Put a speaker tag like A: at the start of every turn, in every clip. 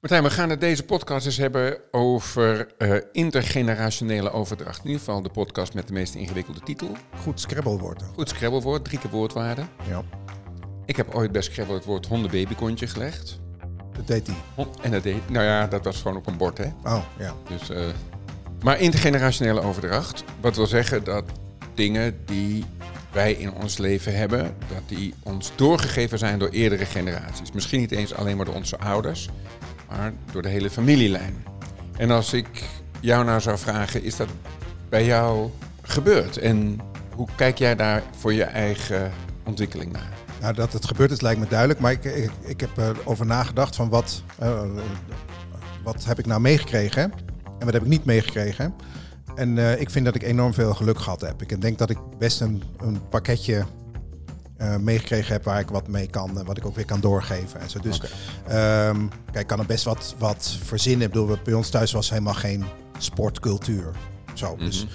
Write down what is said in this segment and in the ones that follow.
A: Martijn, we gaan het deze podcast eens hebben over uh, intergenerationele overdracht. In ieder geval de podcast met de meest ingewikkelde titel.
B: Goed Scrabblewoord.
A: Goed Scrabblewoord, drie keer woordwaarde.
B: Ja.
A: Ik heb ooit bij Scrabble het woord hondenbabykontje gelegd.
B: Dat deed hij.
A: En dat deed, nou ja, dat was gewoon op een bord, hè.
B: Oh, ja.
A: Dus, uh, maar intergenerationele overdracht, wat wil zeggen dat dingen die wij in ons leven hebben, dat die ons doorgegeven zijn door eerdere generaties. Misschien niet eens alleen maar door onze ouders, door de hele familielijn. En als ik jou nou zou vragen, is dat bij jou gebeurd? En hoe kijk jij daar voor je eigen ontwikkeling naar?
B: Nou, dat het gebeurd is lijkt me duidelijk, maar ik, ik, heb erover nagedacht van wat, uh, wat heb ik nou meegekregen en wat heb ik niet meegekregen. En uh, ik vind dat ik enorm veel geluk gehad heb. Ik denk dat ik best een, een pakketje uh, meegekregen heb waar ik wat mee kan en wat ik ook weer kan doorgeven. En zo. Dus okay. um, kijk, ik kan er best wat, wat verzinnen. Ik bedoel, bij ons thuis was helemaal geen sportcultuur. Zo, mm -hmm. dus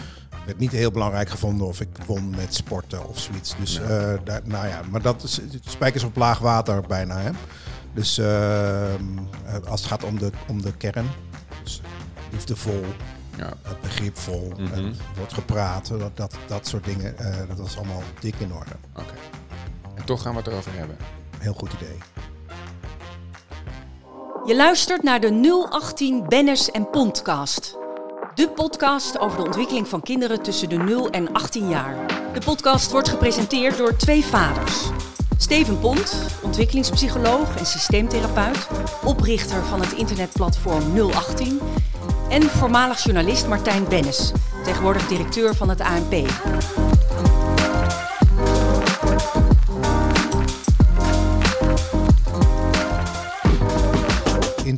B: werd niet heel belangrijk gevonden of ik won met sporten of zoiets. Dus. Uh, daar, nou ja, maar dat is spijkers op laag water bijna. Hè? Dus uh, als het gaat om de, om de kern, dus liefdevol, ja. begripvol, mm -hmm. wordt gepraat, dat, dat, dat soort dingen, uh, dat was allemaal dik in orde.
A: Oké. Okay. Toch gaan we het erover hebben.
B: Heel goed idee.
C: Je luistert naar de 018 Bennis en Podcast. De podcast over de ontwikkeling van kinderen tussen de 0 en 18 jaar. De podcast wordt gepresenteerd door twee vaders. Steven Pont, ontwikkelingspsycholoog en systeemtherapeut, oprichter van het internetplatform 018. En voormalig journalist Martijn Bennis, tegenwoordig directeur van het ANP.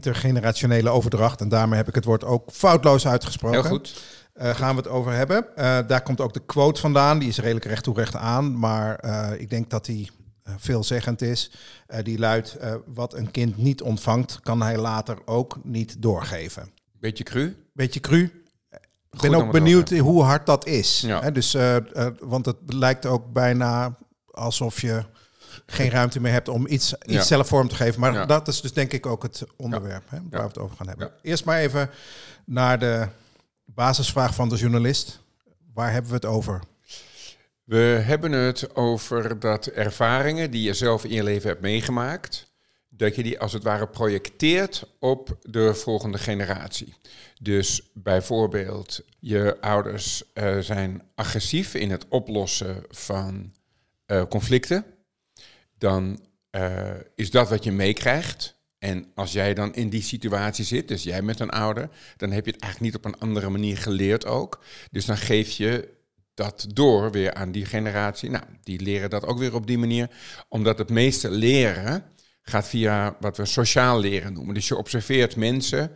B: Intergenerationele overdracht. En daarmee heb ik het woord ook foutloos uitgesproken.
A: Heel goed.
B: Uh, gaan we het over hebben. Uh, daar komt ook de quote vandaan. Die is redelijk recht toe recht aan. Maar uh, ik denk dat die veelzeggend is. die luidt, wat een kind niet ontvangt, kan hij later ook niet doorgeven.
A: Beetje cru?
B: Beetje cru. Ik ben ook benieuwd hoe hard dat is. Ja. Hè, dus, want het lijkt ook bijna alsof je geen ruimte meer hebt om iets, iets ja. zelf vorm te geven. Maar ja. dat is dus denk ik ook het onderwerp hè, waar we het over gaan hebben. Eerst maar even naar de basisvraag van de journalist. Waar hebben we het over?
A: We hebben het over dat ervaringen die je zelf in je leven hebt meegemaakt, dat je die als het ware projecteert op de volgende generatie. Dus bijvoorbeeld, je ouders uh, zijn agressief in het oplossen van uh, conflicten dan uh, is dat wat je meekrijgt. En als jij dan in die situatie zit, dus jij met een ouder, dan heb je het eigenlijk niet op een andere manier geleerd ook. Dus dan geef je dat door weer aan die generatie. Nou, die leren dat ook weer op die manier, omdat het meeste leren gaat via wat we sociaal leren noemen. Dus je observeert mensen,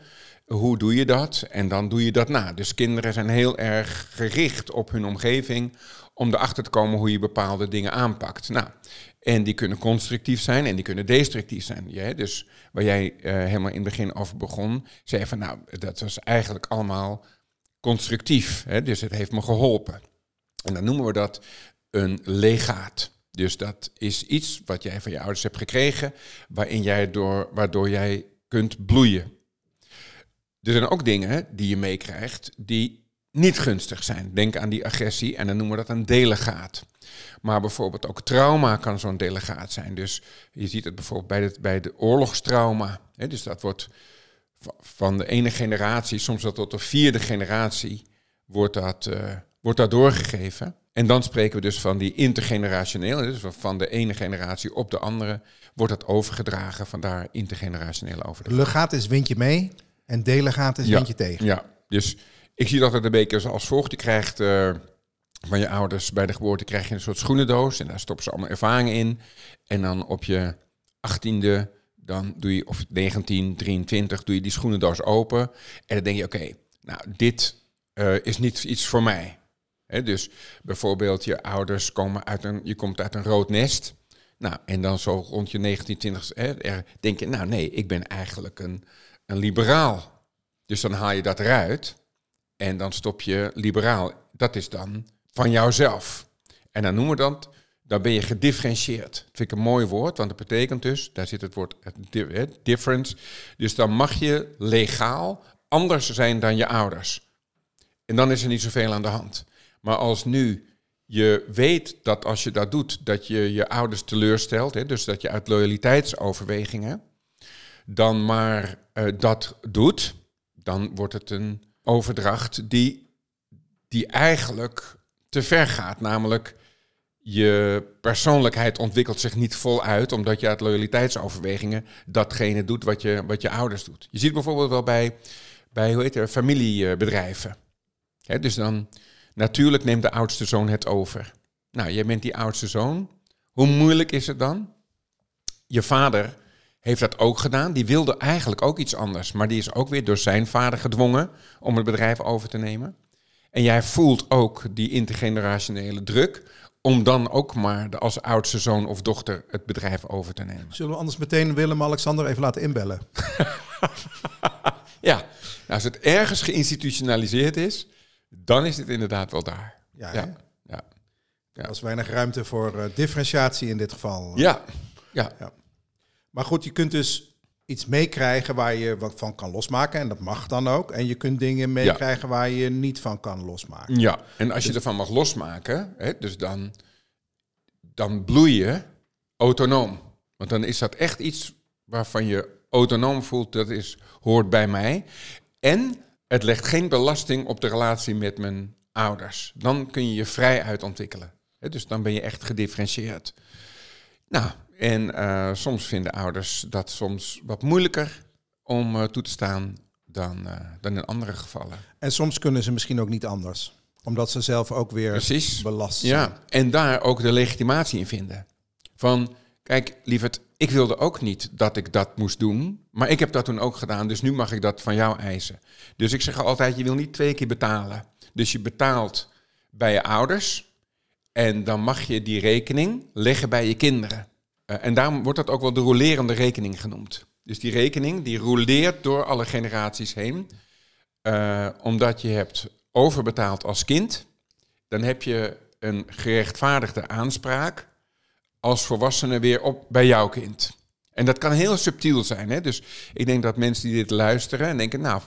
A: hoe doe je dat? En dan doe je dat na. Dus kinderen zijn heel erg gericht op hun omgeving om erachter te komen hoe je bepaalde dingen aanpakt. Nou, en die kunnen constructief zijn en die kunnen destructief zijn. Dus waar jij uh, helemaal in het begin over begon, zei van nou, dat was eigenlijk allemaal constructief. Hè? Dus het heeft me geholpen. En dan noemen we dat een legaat. Dus dat is iets wat jij van je ouders hebt gekregen, waarin jij door, waardoor jij kunt bloeien. Er zijn ook dingen die je meekrijgt die niet gunstig zijn. Denk aan die agressie en dan noemen we dat een delegaat. Maar bijvoorbeeld ook trauma kan zo'n delegaat zijn. Dus je ziet het bijvoorbeeld bij, het, bij de oorlogstrauma. Hè, dus dat wordt van de ene generatie, soms wel tot de vierde generatie, wordt dat, uh, wordt dat doorgegeven. En dan spreken we dus van die intergenerationeel, dus van de ene generatie op de andere, wordt dat overgedragen, vandaar intergenerationele overdracht.
B: Legaat is windje mee en delegaat is
A: ja,
B: windje tegen.
A: Ja, dus ik zie dat het een beetje als volgt. Je krijgt uh, van je ouders bij de geboorte krijg je een soort schoenendoos. En daar stoppen ze allemaal ervaringen in. En dan op je achttiende, dan doe je, of 19, 23, doe je die schoenendoos open. En dan denk je, oké, nou, dit uh, is niet iets voor mij. He, dus bijvoorbeeld je ouders komen uit een, je komt uit een rood nest. Nou, en dan zo rond je 19, 20, hè, denk je, nou nee, ik ben eigenlijk een, een liberaal. Dus dan haal je dat eruit en dan stop je liberaal. Dat is dan van jouzelf. En dan noemen we dat dan ben je gedifferentieerd. Dat vind ik een mooi woord, want dat betekent dus, daar zit het woord di- difference. Dus dan mag je legaal anders zijn dan je ouders. En dan is er niet zoveel aan de hand. Maar als nu je weet dat als je dat doet, dat je je ouders teleurstelt, hè, dus dat je uit loyaliteitsoverwegingen dan maar eh, dat doet, dan wordt het een overdracht die, die eigenlijk te ver gaat. Namelijk, je persoonlijkheid ontwikkelt zich niet voluit, omdat je uit loyaliteitsoverwegingen datgene doet wat je, wat je ouders doet. Je ziet bijvoorbeeld wel bij, bij hoe heet het, familiebedrijven. Dus dan, natuurlijk neemt de oudste zoon het over. Nou, jij bent die oudste zoon. Hoe moeilijk is het dan? Je vader heeft dat ook gedaan. Die wilde eigenlijk ook iets anders. Maar die is ook weer door zijn vader gedwongen om het bedrijf over te nemen. En jij voelt ook die intergenerationele druk om dan ook maar de, als oudste zoon of dochter het bedrijf over te nemen.
B: Zullen we anders meteen Willem-Alexander even laten inbellen?
A: Ja, nou, als het ergens geïnstitutionaliseerd is, dan is het inderdaad wel daar.
B: Ja,
A: Ja, ja,
B: Er was weinig ruimte voor eh, differentiatie in dit geval.
A: ja. ja.
B: Maar goed, je kunt dus iets meekrijgen waar je wat van kan losmaken. En dat mag dan ook. En je kunt dingen meekrijgen waar je niet van kan losmaken.
A: Ja, en als je ervan mag losmaken, hè, dus dan, dan bloei je autonoom. Want dan is dat echt iets waarvan je autonoom voelt, dat is, hoort bij mij. En het legt geen belasting op de relatie met mijn ouders. Dan kun je je vrij uitontwikkelen. Hè, dus dan ben je echt gedifferentieerd. Nou, en eh, soms vinden ouders dat soms wat moeilijker om eh, toe te staan dan, eh, dan in andere gevallen.
B: En soms kunnen ze misschien ook niet anders. Omdat ze zelf ook weer
A: Precies.
B: belast zijn.
A: Ja, en daar ook de legitimatie in vinden. Van, kijk, lieverd, ik wilde ook niet dat ik dat moest doen, maar ik heb dat toen ook gedaan, dus nu mag ik dat van jou eisen. Dus ik zeg altijd, je wil niet twee keer betalen. Dus je betaalt bij je ouders en dan mag je die rekening leggen bij je kinderen. Eh, en daarom wordt dat ook wel de rolerende rekening genoemd. Dus die rekening die roleert door alle generaties heen, Eh, omdat je hebt overbetaald als kind dan heb je een gerechtvaardigde aanspraak als volwassene weer op bij jouw kind. En dat kan heel subtiel zijn. Hè? Dus ik denk dat mensen die dit luisteren en denken, nou,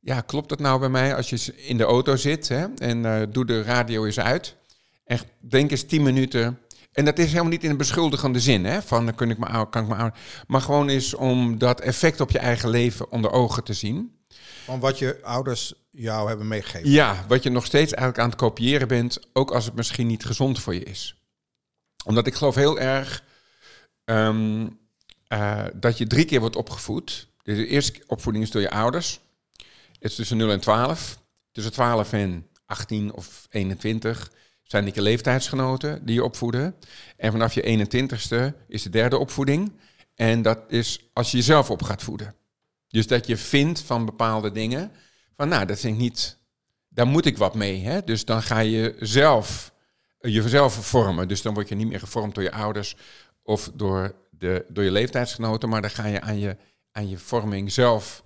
A: ja, klopt dat nou bij mij als je in de auto zit hè? en eh, doe de radio eens uit. En denk eens tien minuten. En dat is helemaal niet in een beschuldigende zin, hè? van dan kun ik me kan ik me ou- maar gewoon eens om dat effect op je eigen leven onder ogen te zien.
B: Van wat je ouders jou hebben meegegeven.
A: Ja, wat je nog steeds eigenlijk aan het kopiëren bent, ook als het misschien niet gezond voor je is. Omdat ik geloof heel erg ehm, eh, dat je drie keer wordt opgevoed. Dus de eerste opvoeding is door je ouders. Het is tussen 0 en 12. Tussen 12 en 18 of 21 zijn die je leeftijdsgenoten die je opvoeden. En vanaf je 21ste is de derde opvoeding. En dat is als je jezelf op gaat voeden. Dus dat je vindt van bepaalde dingen, van nou, dat vind ik niet, daar moet ik wat mee. Hè? Dus dan ga je zelf jezelf vormen. Dus dan word je niet meer gevormd door je ouders of door, de, door je leeftijdsgenoten, maar dan ga je aan je, aan je vorming zelf.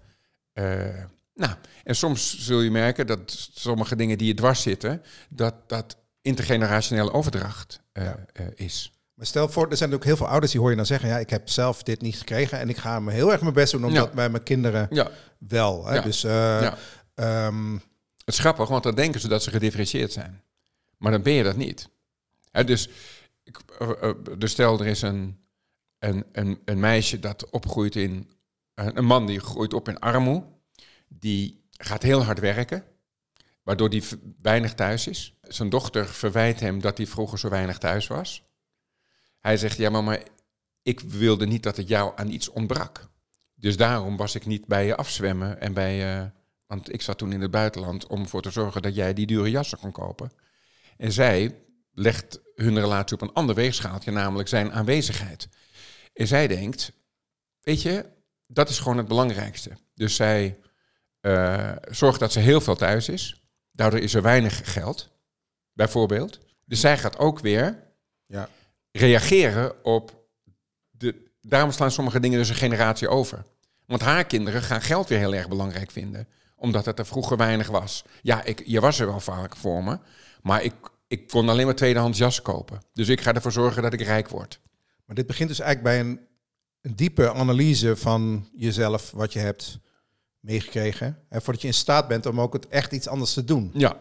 A: eh, nou, en soms zul je merken dat sommige dingen die je dwars zitten, dat dat intergenerationele overdracht eh, eh, is.
B: Maar stel voor, er zijn ook heel veel ouders die hoor je dan zeggen... ja, ik heb zelf dit niet gekregen... en ik ga me heel erg mijn best doen om
A: Ja.
B: dat bij mijn kinderen
A: Ja,
B: wel. Hè?
A: Ja.
B: Dus, eh, ehm,
A: Het is grappig, want dan denken ze dat ze gedifferentieerd zijn. Maar dan ben je dat niet. Hè, dus, ik, dus stel, er is een, een, een, een meisje dat opgroeit in... een man die groeit op in armoede. Die gaat heel hard werken, waardoor hij weinig thuis is. Zijn dochter verwijt hem dat hij vroeger zo weinig thuis was. Hij zegt, ja mama, ik wilde niet dat het jou aan iets ontbrak. Dus daarom was ik niet bij je afzwemmen en bij je... Want ik zat toen in het buitenland om ervoor te zorgen dat jij die dure jassen kon kopen. En zij legt hun relatie op een ander weegschaaltje, namelijk zijn aanwezigheid. En zij denkt, weet je, dat is gewoon het belangrijkste. Dus zij eh, zorgt dat ze heel veel thuis is. Daardoor is er weinig geld, bijvoorbeeld. Dus zij gaat ook weer
B: ja.
A: reageren op de. Daarom slaan sommige dingen dus een generatie over. Want haar kinderen gaan geld weer heel erg belangrijk vinden. Omdat het er vroeger weinig was. Ja, ik, je was er wel vaak voor me. Maar ik, ik kon alleen maar tweedehands jas kopen. Dus ik ga ervoor zorgen dat ik rijk word.
B: Maar dit begint dus eigenlijk bij een, een diepe analyse van jezelf, wat je hebt meegekregen. En voordat je in staat bent om ook het echt iets anders te doen.
A: Ja,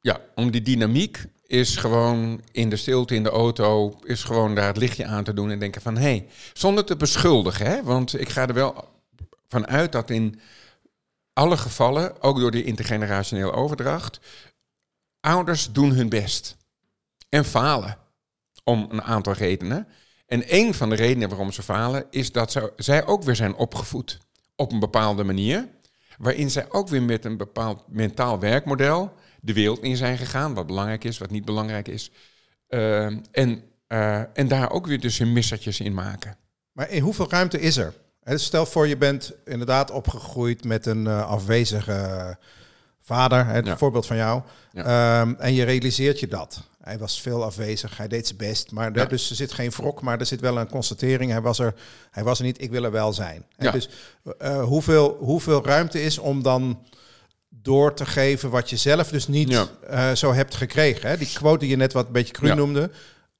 A: ja om die dynamiek is gewoon in de stilte in de auto, is gewoon daar het lichtje aan te doen en denken van hé, hey, zonder te beschuldigen, hè? want ik ga er wel vanuit dat in alle gevallen, ook door die intergenerationele overdracht, ouders doen hun best en falen om een aantal redenen. En een van de redenen waarom ze falen is dat ze, zij ook weer zijn opgevoed op een bepaalde manier, waarin zij ook weer met een bepaald mentaal werkmodel de wereld in zijn gegaan, wat belangrijk is, wat niet belangrijk is. Uh, en, uh, en daar ook weer dus hun missertjes in maken.
B: Maar in hoeveel ruimte is er? Stel voor je bent inderdaad opgegroeid met een uh, afwezige vader, het ja. voorbeeld van jou, ja. um, en je realiseert je dat. Hij was veel afwezig, hij deed zijn best, maar ja. dus er zit geen wrok, maar er zit wel een constatering. Hij was er, hij was er niet, ik wil er wel zijn. Dus hoeveel, hoeveel ruimte is om dan door te geven wat je zelf dus niet ja. uh, zo hebt gekregen. Hè? Die quote die je net wat een beetje cru noemde.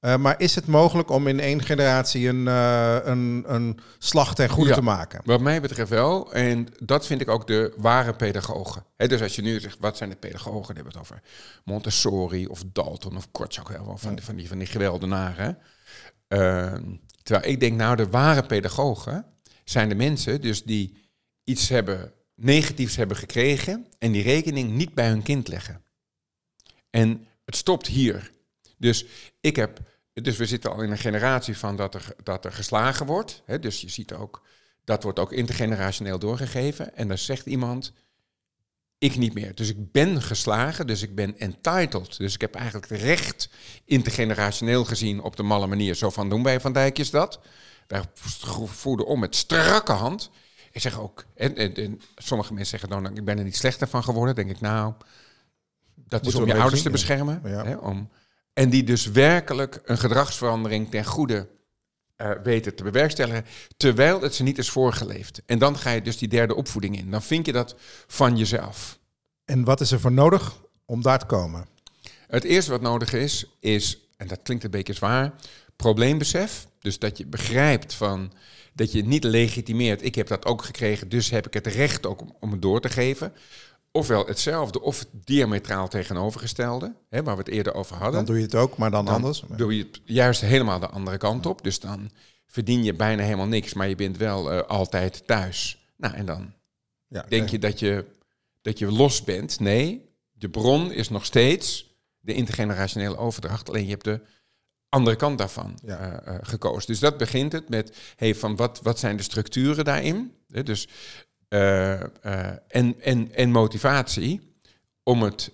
B: Uh, maar is het mogelijk om in één generatie een, uh, een, een slag ten goede
A: ja.
B: te maken?
A: Wat mij betreft wel. En dat vind ik ook de ware pedagogen. He, dus als je nu zegt, wat zijn de pedagogen? Dan hebben we het over Montessori of Dalton of Kortschak. Van, van, die, van, die, van die geweldenaren. Ehm, terwijl ik denk, nou, de ware pedagogen zijn de mensen dus die iets hebben negatiefs hebben gekregen en die rekening niet bij hun kind leggen. En het stopt hier. Dus ik heb, dus we zitten al in een generatie van dat er, dat er geslagen wordt. Hè, dus je ziet ook, dat wordt ook intergenerationeel doorgegeven. En dan zegt iemand, ik niet meer. Dus ik ben geslagen, dus ik ben entitled. Dus ik heb eigenlijk recht, intergenerationeel gezien, op de malle manier. Zo van doen wij van Dijkjes dat. Wij voeden om met strakke hand. Ik zeg ook, en, en, en, sommige mensen zeggen dan, ik ben er niet slechter van geworden. denk ik, nou, dat is om je ouders te beschermen. Ja. Hè, om, en die dus werkelijk een gedragsverandering ten goede uh, weten te bewerkstelligen, terwijl het ze niet is voorgeleefd. En dan ga je dus die derde opvoeding in. Dan vind je dat van jezelf.
B: En wat is er voor nodig om daar te komen?
A: Het eerste wat nodig is, is, en dat klinkt een beetje zwaar, probleembesef. Dus dat je begrijpt van dat je niet legitimeert. Ik heb dat ook gekregen, dus heb ik het recht ook om, om het door te geven. Ofwel hetzelfde of diametraal tegenovergestelde, hè, waar we het eerder over hadden.
B: Dan doe je het ook, maar dan, dan anders.
A: Doe je het juist helemaal de andere kant op. Dus dan verdien je bijna helemaal niks, maar je bent wel uh, altijd thuis. Nou, en dan ja, denk je dat, je dat je los bent. Nee, de bron is nog steeds de intergenerationele overdracht. Alleen je hebt de andere kant daarvan ja. uh, uh, gekozen. Dus dat begint het met, hey, van wat, wat zijn de structuren daarin? He, dus, en, en, en motivatie om het,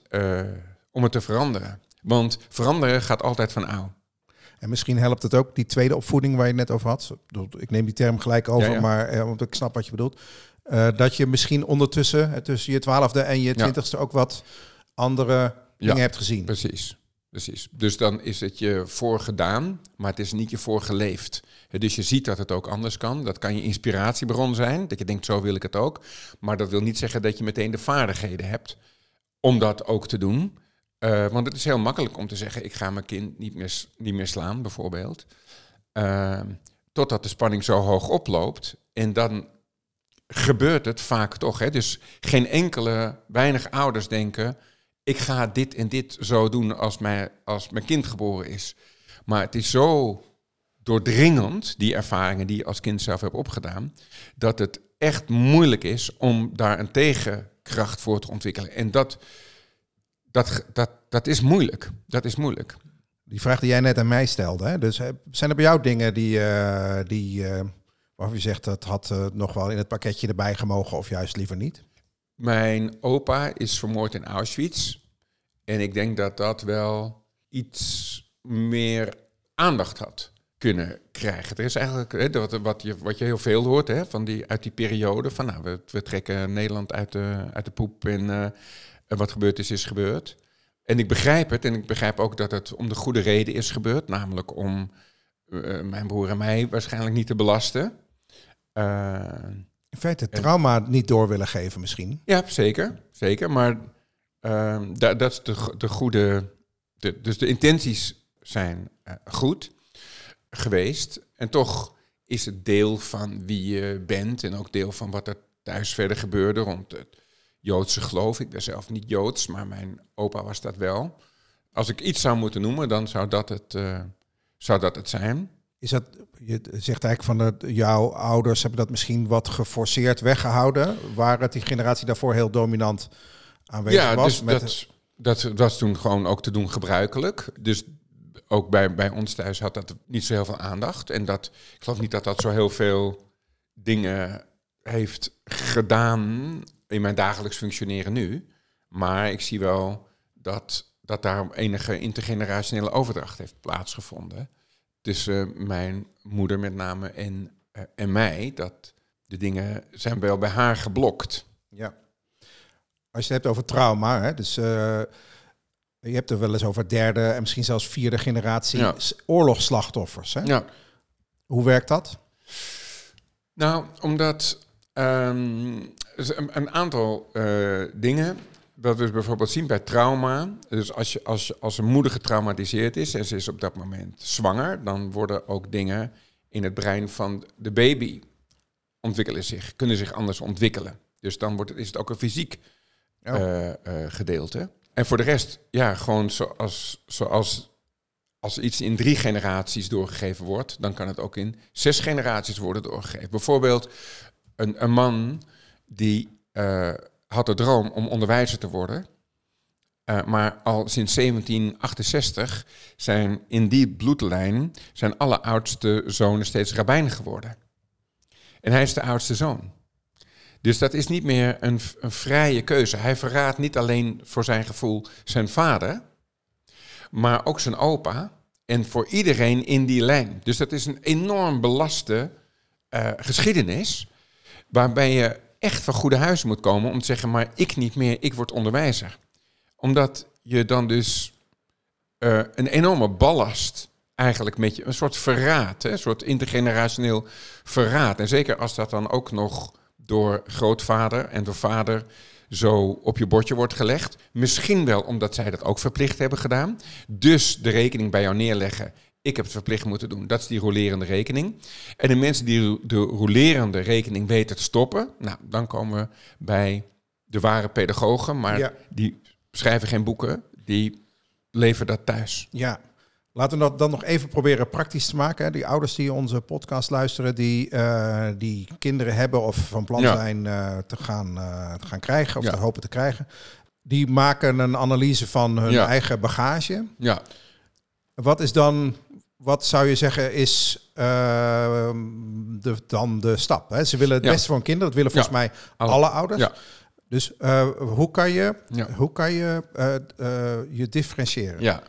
A: om het te veranderen. Want veranderen gaat altijd van oud.
B: En misschien helpt het ook, die tweede opvoeding waar je net over had. Ik neem die term gelijk over, ja, ja. maar want ik snap wat je bedoelt. dat je misschien ondertussen, tussen je twaalfde en je twintigste, ook wat andere dingen hebt gezien.
A: Precies. Precies. Dus dan is het je voorgedaan, maar het is niet je voorgeleefd. Dus je ziet dat het ook anders kan. Dat kan je inspiratiebron zijn, dat je denkt zo wil ik het ook. Maar dat wil niet zeggen dat je meteen de vaardigheden hebt om dat ook te doen. Uh, want het is heel makkelijk om te zeggen, ik ga mijn kind niet meer, meer slaan, bijvoorbeeld. Uh, totdat de spanning zo hoog oploopt. En dan gebeurt het vaak toch. Hè? Dus geen enkele, weinig ouders denken ik ga dit en dit zo doen als mijn, als mijn kind geboren is. Maar het is zo doordringend, die ervaringen die je als kind zelf hebt opgedaan, dat het echt moeilijk is om daar een tegenkracht voor te ontwikkelen. En dat, dat, dat, dat is moeilijk. Dat is moeilijk.
B: Die vraag die jij net aan mij stelde, hè? dus zijn er bij jou dingen die, uh, die uh, waarvan je zegt dat had uh, nog wel in het pakketje erbij gemogen of juist liever niet?
A: Mijn opa is vermoord in Auschwitz. En ik denk dat dat wel iets meer aandacht had kunnen krijgen. Er is eigenlijk hè, wat, wat, je, wat je heel veel hoort hè, van die, uit die periode. Van nou, we, we trekken Nederland uit de, uit de poep en uh, wat gebeurd is, is gebeurd. En ik begrijp het. En ik begrijp ook dat het om de goede reden is gebeurd. Namelijk om uh, mijn broer en mij waarschijnlijk niet te belasten. Uh,
B: in feite het trauma niet door willen geven misschien.
A: Ja, zeker. Zeker. Maar uh, dat, dat is de, de, goede, de, dus de intenties zijn eh, goed geweest. En toch is het deel van wie je bent en ook deel van wat er thuis verder gebeurde rond het Joodse geloof. Ik ben zelf niet Joods, maar mijn opa was dat wel. Als ik iets zou moeten noemen, dan zou dat het, uh, zou dat het zijn.
B: Is dat, je zegt eigenlijk van dat jouw ouders hebben dat misschien wat geforceerd weggehouden. Waar het die generatie daarvoor heel dominant aanwezig
A: ja,
B: was.
A: Dus met dat, dat was toen gewoon ook te doen gebruikelijk. Dus ook bij, bij ons thuis had dat niet zo heel veel aandacht. En dat, ik geloof niet dat dat zo heel veel dingen heeft gedaan in mijn dagelijks functioneren nu. Maar ik zie wel dat, dat daar enige intergenerationele overdracht heeft plaatsgevonden. Tussen mijn moeder met name en, uh, en mij. Dat de dingen zijn wel bij haar geblokt.
B: Ja. Als je het hebt over trauma, hè, dus... Uh je hebt er wel eens over derde en misschien zelfs vierde generatie ja. oorlogsslachtoffers. Hè?
A: Ja.
B: Hoe werkt dat?
A: Nou, omdat um, een, aantal uh, dingen. Dat we bijvoorbeeld zien bij trauma. Dus als, je, als, als een moeder getraumatiseerd is en ze is op dat moment zwanger, dan worden ook dingen in het brein van de baby ontwikkelen zich, kunnen zich anders ontwikkelen. Dus dan wordt het, is het ook een fysiek oh. uh, uh, gedeelte. En voor de rest, ja, gewoon zoals, als iets in drie generaties doorgegeven wordt, dan kan het ook in zes generaties worden doorgegeven. Bijvoorbeeld een, een man die uh, had de droom om onderwijzer te worden. Uh, maar al sinds 1768 zijn in die bloedlijn zijn alle oudste zonen steeds rabbijn geworden. En hij is de oudste zoon. Dus dat is niet meer een, een, vrije keuze. Hij verraadt niet alleen voor zijn gevoel zijn vader, maar ook zijn opa. En voor iedereen in die lijn. Dus dat is een enorm belaste uh, geschiedenis. Waarbij je echt van goede huizen moet komen om te zeggen: maar ik niet meer, ik word onderwijzer. Omdat je dan dus uh, een enorme ballast eigenlijk met je, een soort verraad, hè, een soort intergenerationeel verraad. En zeker als dat dan ook nog door grootvader en door vader zo op je bordje wordt gelegd. Misschien wel omdat zij dat ook verplicht hebben gedaan. Dus de rekening bij jou neerleggen. Ik heb het verplicht moeten doen. Dat is die rolerende rekening. En de mensen die de rolerende rekening weten te stoppen, nou, dan komen we bij de ware pedagogen, maar die schrijven geen boeken, die leveren dat thuis.
B: Ja, Laten we dat dan nog even proberen praktisch te maken. Die ouders die onze podcast luisteren, die, uh, die kinderen hebben of van plan zijn uh, te, gaan, uh, te gaan krijgen of ja. te hopen te krijgen. Die maken een analyse van hun ja. eigen bagage.
A: Ja.
B: Wat is dan, wat zou je zeggen, is de, dan de stap? Hè? Ze willen het beste voor hun kinderen. Dat willen volgens mij alle, ouders. Dus hoe kan je, hoe kan je je differentiëren?
A: Ja,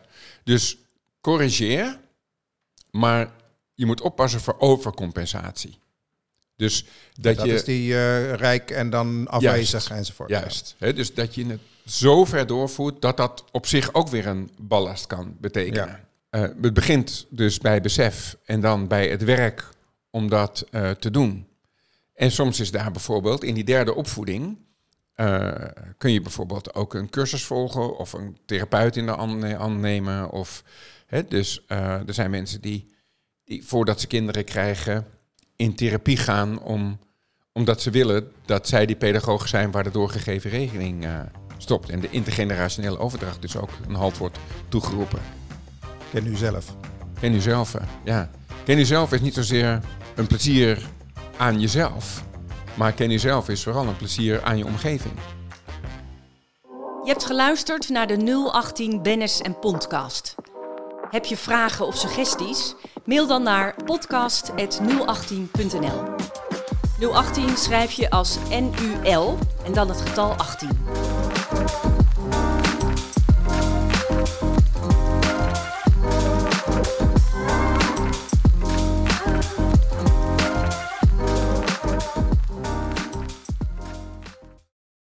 A: dus corrigeer, maar je moet oppassen voor overcompensatie. Dus dat,
B: dat
A: je.
B: is die uh, rijk en dan afwezig juist, enzovoort.
A: Juist. Ja. He, dus dat je het zo ver doorvoert dat dat op zich ook weer een ballast kan betekenen. Ja. Uh, het begint dus bij besef en dan bij het werk om dat uh, te doen. En soms is daar bijvoorbeeld in die derde opvoeding. Kun je bijvoorbeeld ook een cursus volgen of een therapeut in de hand nemen of dus uh, er zijn mensen die, die, voordat ze kinderen krijgen, in therapie gaan om, omdat ze willen dat zij die pedagoog zijn waar de doorgegeven regeling uh, stopt. En de intergenerationele overdracht dus ook een halt wordt toegeroepen.
B: Ken u zelf.
A: Ken u zelf, ja. Ken u zelf is niet zozeer een plezier aan jezelf, maar ken u zelf is vooral een plezier aan je omgeving.
C: Je hebt geluisterd naar de 018 Bennis en Podcast. Heb je vragen of suggesties? Mail dan naar podcast.018.nl 018 schrijf je als NUL en dan het getal 18.